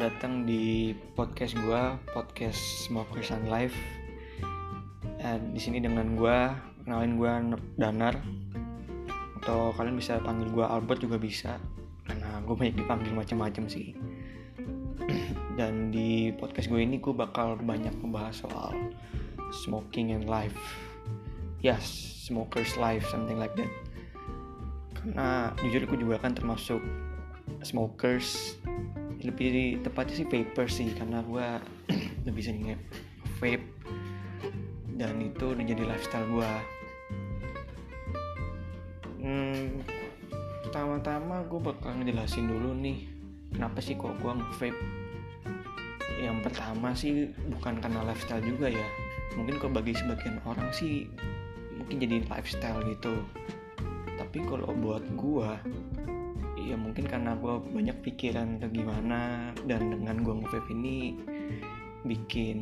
datang di podcast gue, podcast Smokers and Life. Dan di sini dengan gue, kenalin gue Danar. Atau kalian bisa panggil gue Albert juga bisa, karena gue banyak dipanggil macam-macam sih. Dan di podcast gue ini gue bakal banyak membahas soal smoking and life. Yes, smokers life, something like that. Karena jujur gue juga kan termasuk smokers lebih tepatnya sih paper sih karena gue lebih sering vape dan itu udah jadi lifestyle gue hmm, pertama-tama gue bakal ngejelasin dulu nih kenapa sih kok gue nge-vape? Yang pertama sih bukan karena lifestyle juga ya. Mungkin kok bagi sebagian orang sih mungkin jadi lifestyle gitu. Tapi kalau buat gue ya mungkin karena gue banyak pikiran atau gimana dan dengan gue nge ini bikin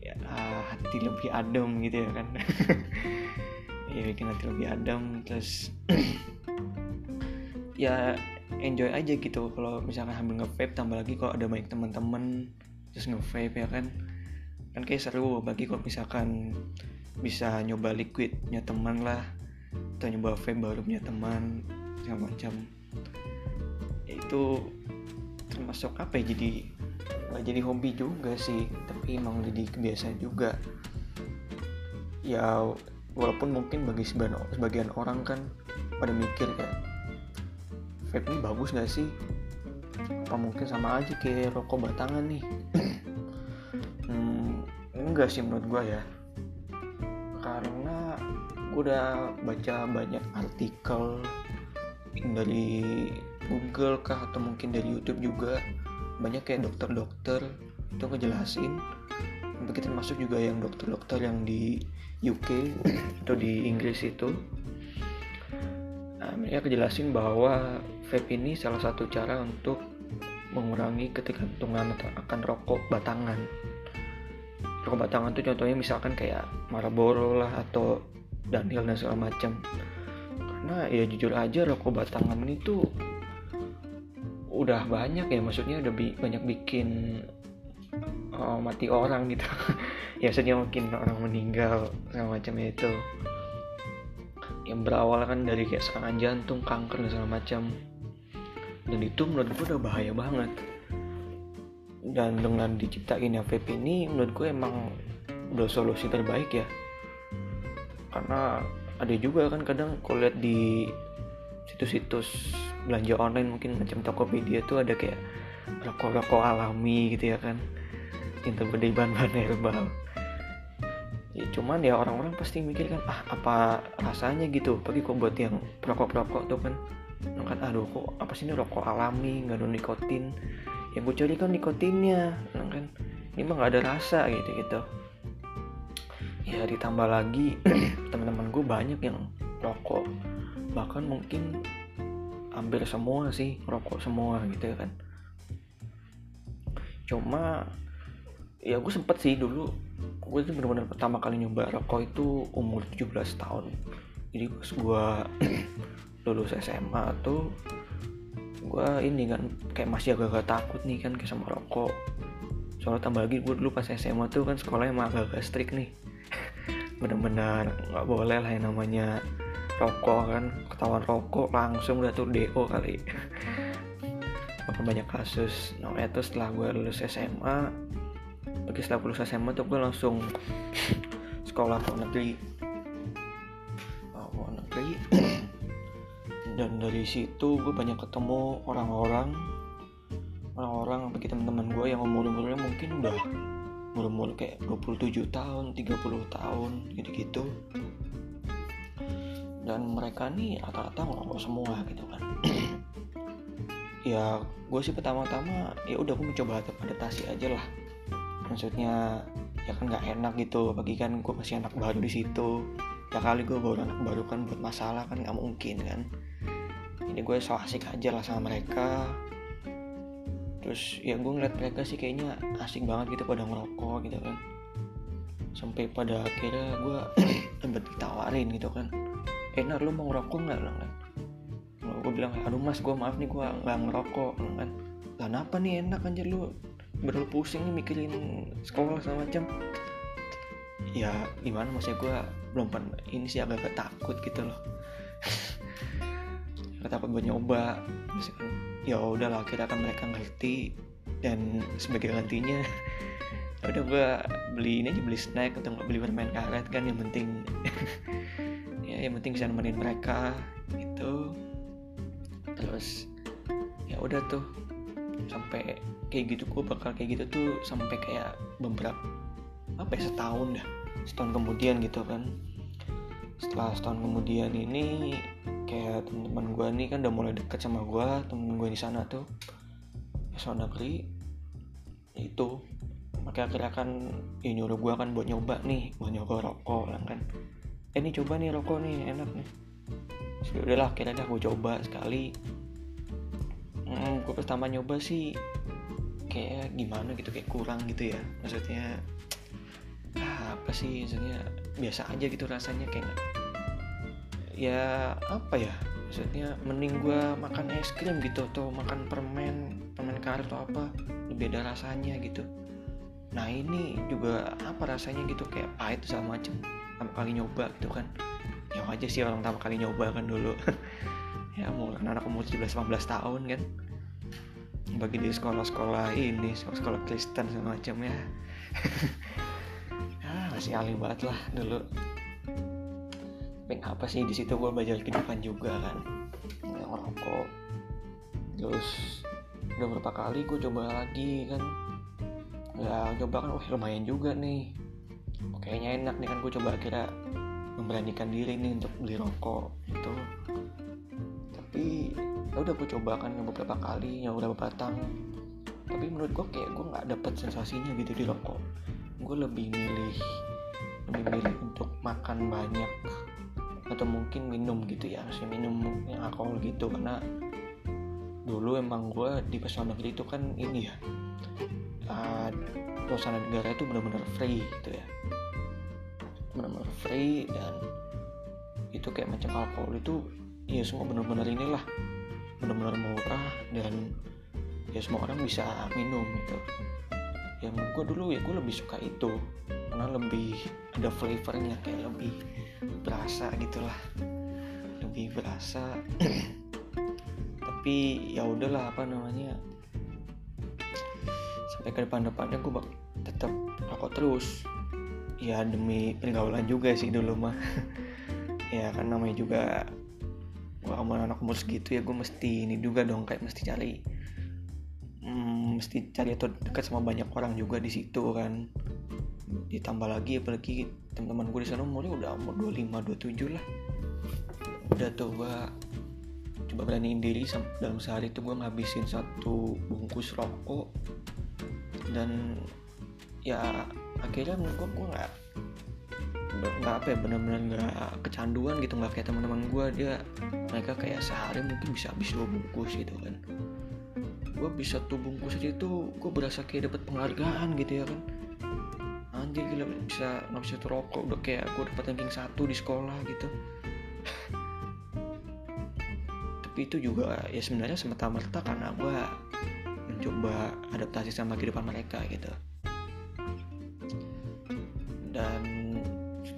ya, hati lebih adem gitu ya kan. Ya bikin hati lebih adem terus ya enjoy aja gitu. Kalau misalkan sambil nge tambah lagi kalau ada banyak teman-teman terus nge ya kan. Kan kayak seru bagi kalau misalkan bisa nyoba liquidnya teman lah atau nyoba vape baru punya teman segala macam itu termasuk apa ya jadi nggak jadi hobi juga sih tapi emang jadi kebiasaan juga. Ya walaupun mungkin bagi sebagian, orang kan pada mikir kayak vape ini bagus gak sih? Apa mungkin sama aja kayak rokok batangan nih? Hmm, enggak sih menurut gue ya. Karena gue udah baca banyak artikel dari Google kah atau mungkin dari YouTube juga banyak kayak dokter-dokter itu ngejelasin. Begitu termasuk juga yang dokter-dokter yang di UK atau di Inggris itu. Nah, mereka kejelasin bahwa vape ini salah satu cara untuk mengurangi ketergantungan akan rokok batangan. Rokok batangan itu contohnya misalkan kayak Marlboro lah atau Daniel dan segala macam. Karena ya jujur aja rokok batangan ini tuh udah banyak ya maksudnya udah bi banyak bikin uh, mati orang gitu. Ya maksudnya mungkin orang meninggal segala macam itu. Yang berawal kan dari kayak serangan jantung kanker dan segala macam. Dan itu menurut gue udah bahaya banget. Dan dengan diciptain vape ini menurut gue emang udah solusi terbaik ya. Karena ada juga kan kadang kalau lihat di situs-situs belanja online mungkin macam Tokopedia tuh ada kayak rokok-rokok alami gitu ya kan. Yang terbuat dari bahan-bahan herbal. Ya cuman ya orang-orang pasti mikir kan ah apa rasanya gitu? Bagi kok buat yang rokok-rokok tuh kan? Kan aduh kok apa sih ini rokok alami? Nggak ada nikotin. Yang gue cari kan nikotinnya kan. Ini mah nggak ada rasa gitu gitu. Ya ditambah lagi teman-teman gue banyak yang rokok bahkan mungkin hampir semua sih rokok semua gitu ya kan. Cuma ya gue sempet sih dulu gue itu benar-benar pertama kali nyoba rokok itu umur 17 tahun. Jadi pas gue lulus SMA tuh gue ini kan kayak masih agak-agak takut nih kan kayak sama rokok. Soalnya tambah lagi gue dulu pas SMA tuh kan sekolahnya emang agak-agak strict nih. Benar-benar nggak boleh lah yang namanya rokok kan ketahuan rokok langsung udah tuh DO kali. Bahkan banyak kasus? Nah itu setelah gue lulus SMA pergi setelah lulus SMA tuh gue langsung sekolah ke negeri. Ke negeri. Dan dari situ gue banyak ketemu orang-orang orang-orang bagi teman-teman gue yang umur-umurnya mungkin udah umur-umur kayak 27 tahun 30 tahun gitu-gitu dan mereka nih rata-rata ngerokok semua gitu kan. Ya gue sih pertama-tama ya udah gue mencoba adaptasi aja lah. Maksudnya ya kan nggak enak gitu. Bagi kan gue masih anak baru di situ. Ya kali gue baru anak baru kan buat masalah kan nggak mungkin kan. Ini gue so asik aja lah sama mereka. Terus ya gue ngeliat mereka sih kayaknya asik banget gitu pada ngerokok gitu kan. Sampai pada akhirnya gue sempat ditawarin gitu kan enak lu mau ngerokok nggak? Kan lalu gue bilang aduh mas gue maaf nih gue nggak ngerokok. Kan lah apa nih? Enak anjir lu bener pusing nih mikirin sekolah sama macam. Ya gimana maksudnya gue belum pernah ini sih agak-agak takut gitu loh. Takut buat nyoba ya udahlah akhirnya kan mereka ngerti dan sebagai gantinya ya udah gue beli ini aja beli snack atau nggak beli permen karet kan yang penting yang penting bisa nemenin mereka gitu. Terus ya udah tuh sampai kayak gitu gue bakal kayak gitu tuh sampai kayak beberapa apa ya setahun dah setahun kemudian gitu kan. Setelah setahun kemudian ini kayak teman-teman gue nih kan udah mulai deket sama gue temen gue di sana tuh SMA negeri. Itu makanya akhirnya kan ya nyuruh gue kan buat nyoba nih buat nyoba rokok kan eh ini coba nih rokok nih enak nih. Terus udahlah akhirnya dah gue coba sekali. Hmm, gue pertama nyoba sih kayak gimana gitu kayak kurang gitu ya. Maksudnya apa sih maksudnya biasa aja gitu rasanya kayak ya apa ya? Maksudnya mending gue makan es krim gitu atau makan permen permen karet atau apa beda rasanya gitu. Nah ini juga apa rasanya gitu kayak pahit segala macem pertama kali nyoba gitu kan. Ya aja sih orang pertama kali nyoba kan dulu. Ya mau anak umur 17-18 tahun kan. Bagi di sekolah-sekolah ini sekolah-sekolah Kristen segala macam ya. Ah masih alim banget lah dulu. Tapi apa sih di situ gue belajar kehidupan juga kan. Yang rokok terus udah beberapa kali gue coba lagi kan. Ya coba kan wah lumayan juga nih oh, kayaknya enak nih kan gue coba kira memberanikan diri nih untuk beli rokok gitu. Tapi ya udah gue coba kan beberapa kali yang udah batang tapi menurut gue kayak gue nggak dapet sensasinya gitu di rokok. Gue lebih milih lebih milih untuk makan banyak atau mungkin minum gitu ya sih minum yang alkohol gitu. Karena dulu emang gue di pesantren negeri itu kan ini ya uh, suasana negara itu benar-benar free gitu ya benar-benar free dan itu kayak macam alkohol. Itu ya semua benar-benar inilah benar-benar murah dan ya semua orang bisa minum gitu. Yang gue dulu ya gue lebih suka itu karena lebih ada flavornya kayak lebih berasa gitulah. Lebih berasa. Tapi ya udahlah apa namanya sampai ke depan depannya gue bak tetap rokok terus ya demi pergaulan juga sih dulu mah. Ya kan namanya juga gua mau anak umur segitu ya gue mesti ini juga dong kayak mesti cari hmm, mesti cari atau dekat sama banyak orang juga di situ kan. Ditambah lagi apalagi teman-teman gue di sana umurnya udah umur 25 27 lah. Udah tuh gue coba beraniin diri dalam sehari itu gue ngabisin satu bungkus rokok. Dan ya akhirnya menurut gue gue nggak nggak apa ya benar-benar nggak kecanduan gitu nggak kayak teman-teman gue dia mereka kayak sehari mungkin bisa habis dua bungkus gitu kan. Gue bisa tuh bungkus aja itu gue berasa kayak dapat penghargaan gitu ya kan. Anjir gila bisa ngabisin tuh rokok udah kayak gue dapat ranking satu di sekolah gitu. Tapi itu juga ya sebenarnya semata-merta karena gue mencoba adaptasi sama kehidupan mereka gitu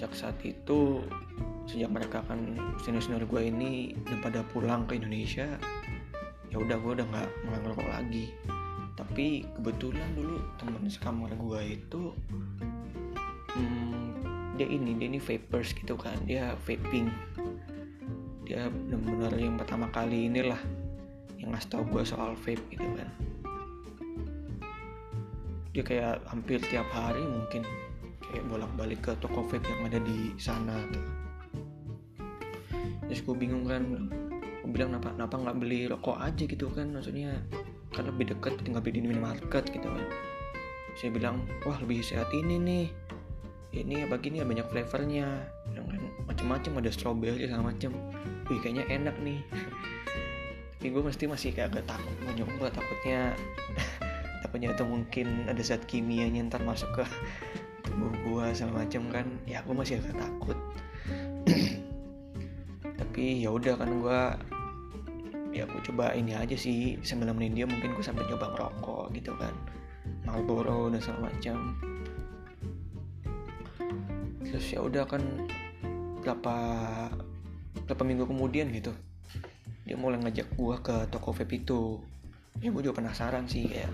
sejak saat itu sejak mereka kan senior senior gue ini udah pada pulang ke Indonesia ya udah gue udah nggak ngerokok lagi. Tapi kebetulan dulu temen sekamar gue itu hmm, dia ini dia ini vapers gitu kan dia vaping. Dia benar-benar yang pertama kali inilah yang ngasih tau gue soal vape gitu kan. Dia kayak hampir tiap hari mungkin kayak bolak-balik ke toko vape yang ada di sana tuh terus gue bingung kan gue bilang kenapa kenapa nggak beli rokok aja gitu kan? Maksudnya kan lebih deket tinggal beli di minimarket gitu kan. Saya bilang wah lebih sehat ini nih. Ini apa gini ya banyak flavornya. Dengan macam-macam ada strawberry sama macam wih kayaknya enak nih. Tapi gue mesti masih kayak agak takut mau nyoba takutnya. Takutnya itu mungkin ada zat kimianya ntar masuk ke gue sama macam kan. Ya gue masih agak takut. Tapi ya udah kan gue ya gue coba ini aja sih sambil nemenin dia mungkin gue sambil coba ngerokok gitu kan. Marlboro dan segala macam terus ya udah kan berapa berapa minggu kemudian gitu dia mulai ngajak gue ke toko vape itu. Ya gue juga penasaran sih kayak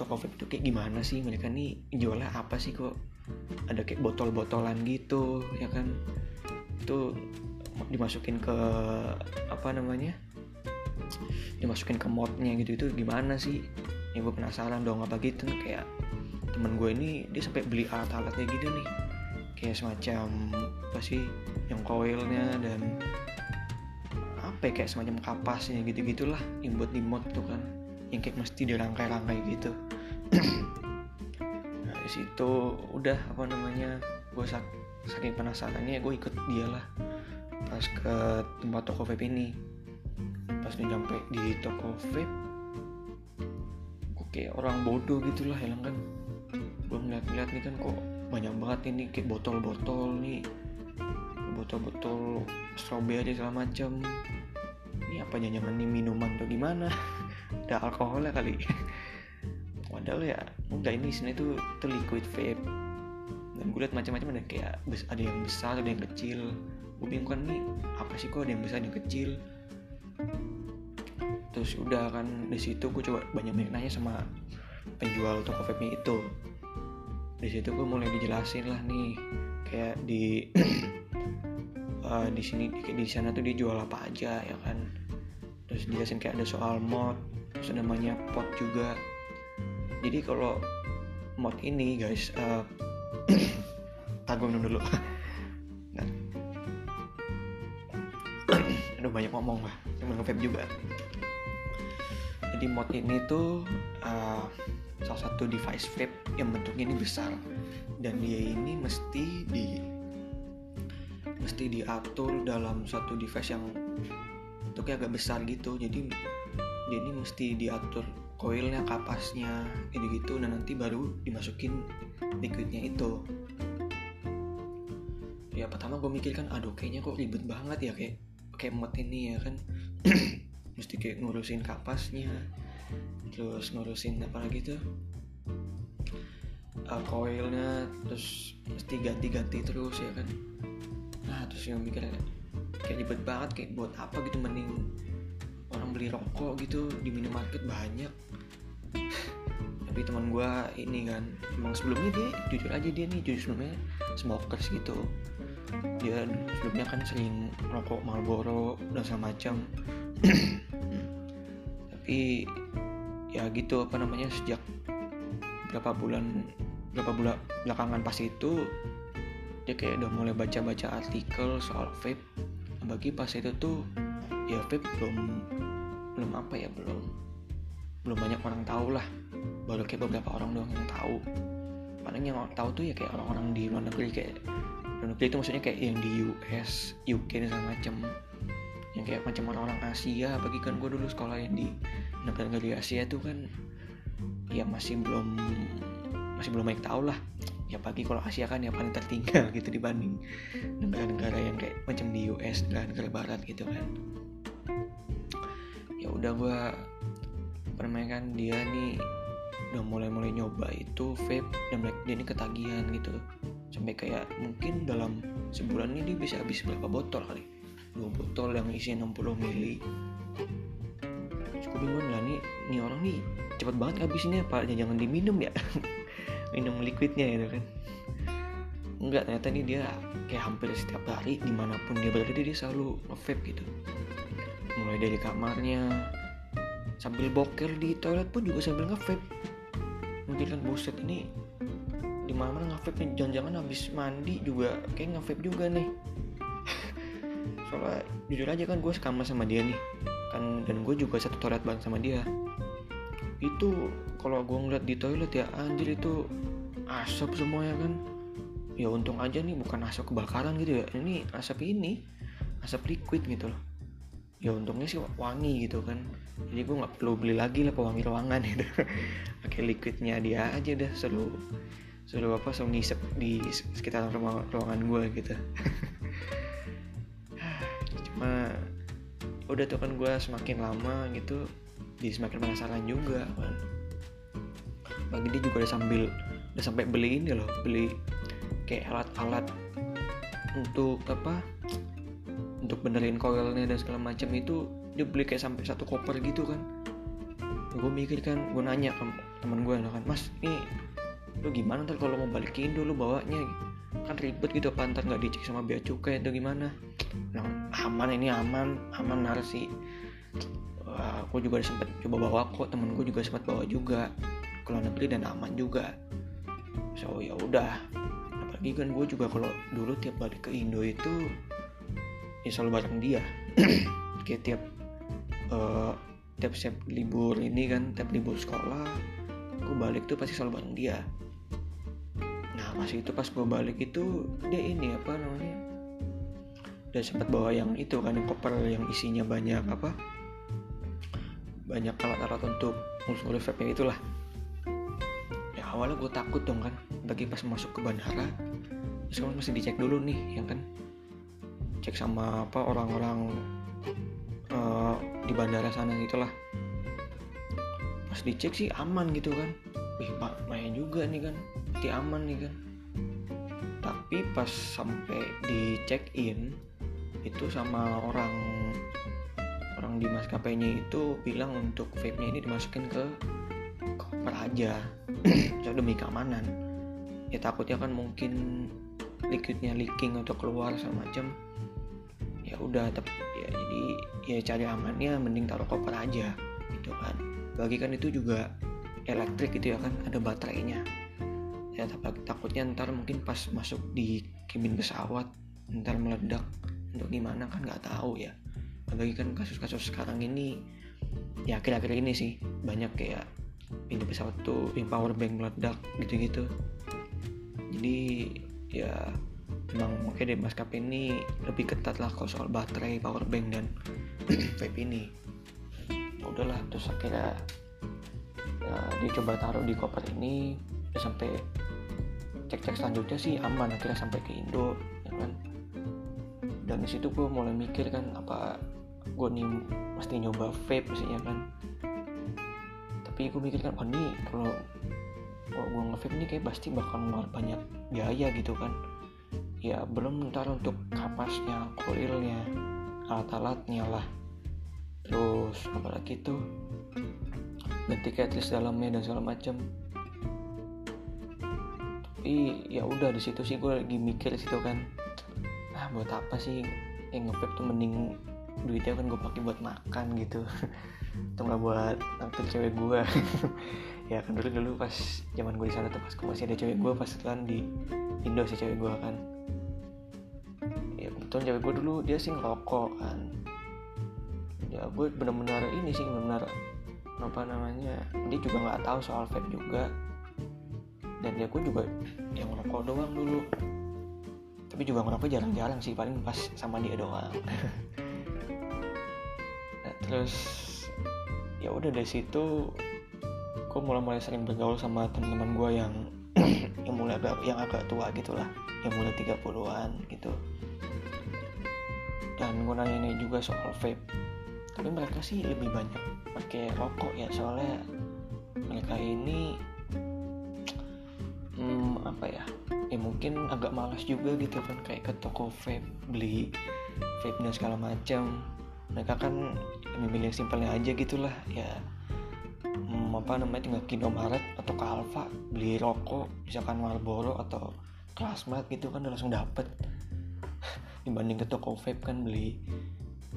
toko vape itu kayak gimana sih? Mereka nih jualnya apa sih kok? Ada kayak botol-botolan gitu ya kan? Itu dimasukin ke apa namanya? Dimasukin ke modnya gitu itu gimana sih? Ya gue penasaran dong apa gitu kayak temen gue ini dia sampai beli alat-alatnya gitu nih. Kayak semacam apa sih yang coilnya dan apa ya, kayak semacam kapasnya gitu gitulah yang buat di mod tuh kan yang kayak mesti dirangkai-rangkai gitu. Nah di situ udah apa namanya gue sak saking penasarannya gue ikut dia lah. Pas ke tempat toko vape ini. Pas udah nyampe di toko vape kayak orang bodoh gitulah ya kan. Gue ngeliat-ngeliat nih kan kok banyak banget ini kayak botol-botol nih. Botol-botol strawberry segala macam ini apa jangan nih minuman atau gimana ada alkoholnya kali. Padahal ya enggak ini sini tuh itu liquid vape. Dan gue liat macam-macam ada kayak ada yang besar ada yang kecil. Gue bingung kan nih apa sih kok ada yang besar ada yang kecil? Terus udah kan di situ gue coba banyak banyak nanya sama penjual toko vape itu. Di situ gue mulai dijelasin lah nih kayak di uh, di sini di sana tuh dijual apa aja ya kan? Terus dijelasin kayak ada soal mod terus namanya pot juga. Jadi kalau mod ini guys uh, minum dulu. Nah. aduh banyak ngomong lah sama vape juga. Jadi mod ini tuh uh, salah satu device vape yang bentuknya ini besar. Dan dia ini mesti di mesti diatur dalam satu device yang bentuknya agak besar gitu. Jadi ini mesti diatur coilnya kapasnya gitu gitu dan nanti baru dimasukin liquidnya itu. Ya pertama gue mikir kan aduh kayaknya kok ribet banget ya kayak kayak mod ini ya kan. Mesti kayak ngurusin kapasnya terus ngurusin apa lagi tuh? Uh, coilnya terus mesti ganti-ganti terus ya kan. Nah terus yang mikir kayak ribet banget kayak buat apa gitu mending orang beli rokok gitu di minimarket banyak. Tapi teman gue ini kan emang sebelumnya dia jujur aja dia nih jujur sebelumnya smokers gitu. Dia sebelumnya kan sering rokok Marlboro dan segala macam. Tapi ya gitu apa namanya sejak berapa bulan berapa bulan belakangan pas itu dia kayak udah mulai baca-baca artikel soal vape. Bagi pas itu tuh ya vape belum belum apa ya belum belum banyak orang tahu lah. Baru kayak beberapa orang doang yang tahu. Paling yang tahu tuh ya kayak orang-orang di luar negeri kayak luar negeri itu maksudnya kayak yang di US UK dan segala macam yang kayak macam orang-orang Asia. Bagi kan gue dulu sekolah yang di negara-negara Asia tuh kan ya masih belum masih belum banyak tahu lah. Ya pagi kalau Asia kan ya paling tertinggal gitu dibanding negara-negara yang kayak macam di US negara-negara barat gitu kan udah gue permainan dia nih udah mulai-mulai nyoba itu vape dan dia ini ketagihan gitu. Sampai kayak mungkin dalam sebulan ini dia bisa habis berapa botol kali? Dua botol yang isi 60 mili. Cukup bingung lah nih nih orang nih cepet banget habisnya apa jangan diminum ya. Minum liquidnya gitu kan. Enggak ternyata nih dia kayak hampir setiap hari di mana pun dia berada dia selalu vape gitu mulai dari kamarnya sambil boker di toilet pun juga sambil nge-vape. Mungkin kan buset ini di mana mana nge-vape jangan-jangan habis mandi juga kayak nge-vape juga nih. Soalnya jujur aja kan gue sekamar sama dia nih. Kan dan gue juga satu toilet bareng sama dia. Itu kalau gue ngeliat di toilet ya anjir itu asap semua ya kan. Ya untung aja nih bukan asap kebakaran gitu ya. Ini asap ini asap liquid gitu loh ya untungnya sih wangi gitu kan. Jadi gue nggak perlu beli lagi lah pewangi ruangan gitu. Pakai liquidnya dia aja udah selalu selalu apa selalu ngisep di sekitar ruangan, ruangan gue gitu. Cuma udah tuh kan gue semakin lama gitu jadi semakin penasaran juga kan. Bagi dia juga udah sambil udah sampai beli ini loh beli kayak alat-alat untuk apa untuk benerin koilnya dan segala macam itu dia beli kayak sampai satu koper gitu kan. Gue mikir kan gue nanya ke teman gue kan mas ini lu gimana ntar kalau mau balik ke Indo lu bawanya? Kan ribet gitu apa ntar nggak dicek sama bea cukai atau gimana? Nah, aman ini aman aman narasi Wah, aku juga sempat coba bawa kok temen gue juga sempat bawa juga ke luar negeri dan aman juga. So ya udah. Apalagi kan gue juga kalau dulu tiap balik ke Indo itu ya selalu bareng dia. Kayak tiap uh, tiap siap libur ini kan tiap libur sekolah gue balik tuh pasti selalu bareng dia. Nah masih itu pas gue balik itu dia ini apa namanya dan sempat bawa yang itu kan yang koper yang isinya banyak apa banyak alat-alat untuk ngurus-ngurus vape itulah ya awalnya gue takut dong kan bagi pas masuk ke bandara terus kan masih dicek dulu nih yang kan cek sama apa orang-orang uh, di bandara sana gitulah. Pas dicek sih aman gitu kan. Wih pak main juga nih kan. Berarti aman nih kan. Tapi pas sampai di check in itu sama orang orang di maskapainya itu bilang untuk vape-nya ini dimasukin ke koper aja. So demi keamanan. Ya takutnya kan mungkin liquidnya leaking atau keluar sama macam ya udah tapi ya jadi ya cari amannya mending taruh koper aja gitu kan. Bagi kan itu juga elektrik gitu ya kan ada baterainya. Ya tapi takutnya ntar mungkin pas masuk di kabin pesawat ntar meledak untuk gimana kan nggak tahu ya. Apalagi kan kasus-kasus sekarang ini ya akhir-akhir ini sih banyak kayak ini pesawat tuh yang power bank meledak gitu-gitu. Jadi ya emang mungkin deh maskapai ini lebih ketat lah kalau soal baterai power bank dan vape ini. Ya udahlah terus akhirnya ya, dia coba taruh di koper ini sampai cek-cek selanjutnya sih aman akhirnya sampai ke Indo ya kan. Dan di situ gue mulai mikir kan apa gue nih mesti nyoba vape misalnya kan. Tapi gue mikir kan oh nih kalau kalau gue nge-vape nih kayak pasti bakal ngeluar banyak biaya gitu kan ya belum ntar untuk kapasnya koilnya alat-alatnya lah. Terus apalagi tuh? Ganti cartridge dalamnya dan segala macam tapi ya udah di situ sih gue lagi mikir situ kan. Ah buat apa sih? Yang ngevape tuh mending duitnya kan gue pakai buat makan gitu. Atau nggak buat naktir cewek gue ya kan dulu dulu pas zaman gue di sana tuh pas gue masih ada cewek gue pas kan di Indo sih cewek gue kan betul cewek gue dulu. Dia sih ngerokok kan. Ya gue benar-benar ini sih benar apa namanya dia juga nggak tahu soal vape juga. Dan ya gue juga yang ngerokok doang dulu. Tapi juga ngerokok jarang-jarang sih paling pas sama dia doang. Nah, terus ya udah dari situ gue mulai-mulai sering bergaul sama teman-teman gue yang yang mulai agak yang agak tua gitulah yang mulai 30-an gitu dan gue nanya ini juga soal vape. Tapi mereka sih lebih banyak pakai rokok ya soalnya mereka ini hmm, apa ya ya mungkin agak malas juga gitu kan kayak ke toko vape beli vape dan segala macam. Mereka kan memilih simpelnya aja gitulah ya hmm, apa namanya tinggal ke Indomaret atau ke Alfa beli rokok misalkan Marlboro atau Classmate gitu kan udah langsung dapet dibanding ke toko vape kan beli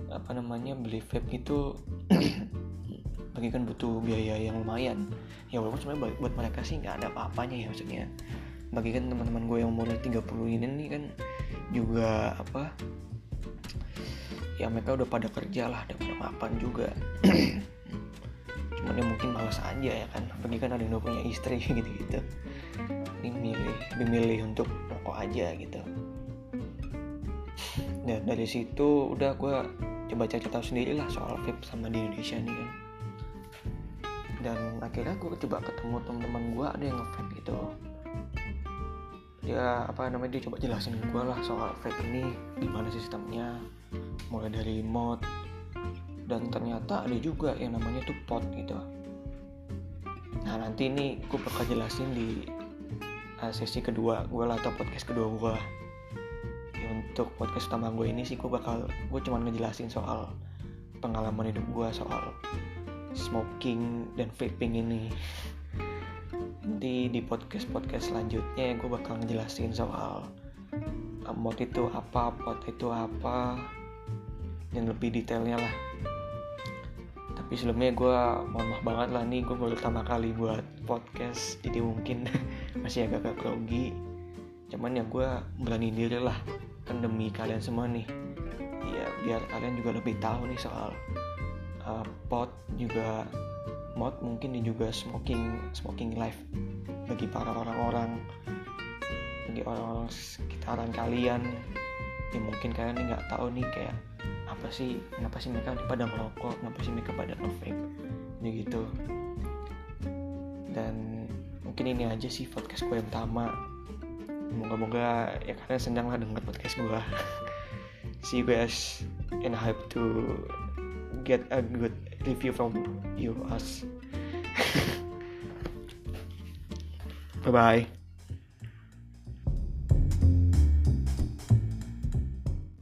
apa namanya beli vape itu bagi kan butuh biaya yang lumayan. Ya walaupun sebenarnya buat mereka sih nggak ada apa-apanya ya maksudnya. Bagi kan teman-teman gue yang mulai 30 ini nih kan juga apa ya mereka udah pada kerja lah udah pada mapan juga. Cuman ya mungkin malas aja ya kan bagi kan ada yang udah punya istri gitu-gitu. Ini milih milih untuk rokok aja gitu dan dari situ udah gue coba cari tahu sendiri lah soal vape sama di Indonesia nih kan. Dan akhirnya gue coba ketemu teman-teman gue ada yang ngevape gitu. Dia apa namanya dia coba jelasin gue lah soal vape ini gimana sistemnya mulai dari mod dan ternyata ada juga yang namanya tuh pot gitu. Nah nanti ini gue bakal jelasin di uh, sesi kedua gue lah atau podcast kedua gue ya, untuk podcast utama gue ini sih gue bakal gue cuma ngejelasin soal pengalaman hidup gue soal smoking dan vaping ini. Nanti di podcast podcast selanjutnya gue bakal ngejelasin soal uh, mod itu apa pot itu apa yang lebih detailnya lah. Tapi sebelumnya gue mohon maaf banget lah nih gue baru pertama kali buat podcast jadi mungkin masih agak-agak grogi. Cuman ya gue berani diri lah kan demi kalian semua nih. Ya biar kalian juga lebih tahu nih soal uh, pot juga mod mungkin dan juga smoking smoking life bagi para orang-orang bagi orang-orang sekitaran kalian. Ya mungkin kalian nggak tahu nih kayak apa sih kenapa sih mereka pada merokok kenapa sih mereka pada ngevape ya gitu. Dan mungkin ini aja sih podcast gue yang pertama moga-moga ya kalian senang lah denger podcast gue see you guys and I hope to get a good review from you us. Bye bye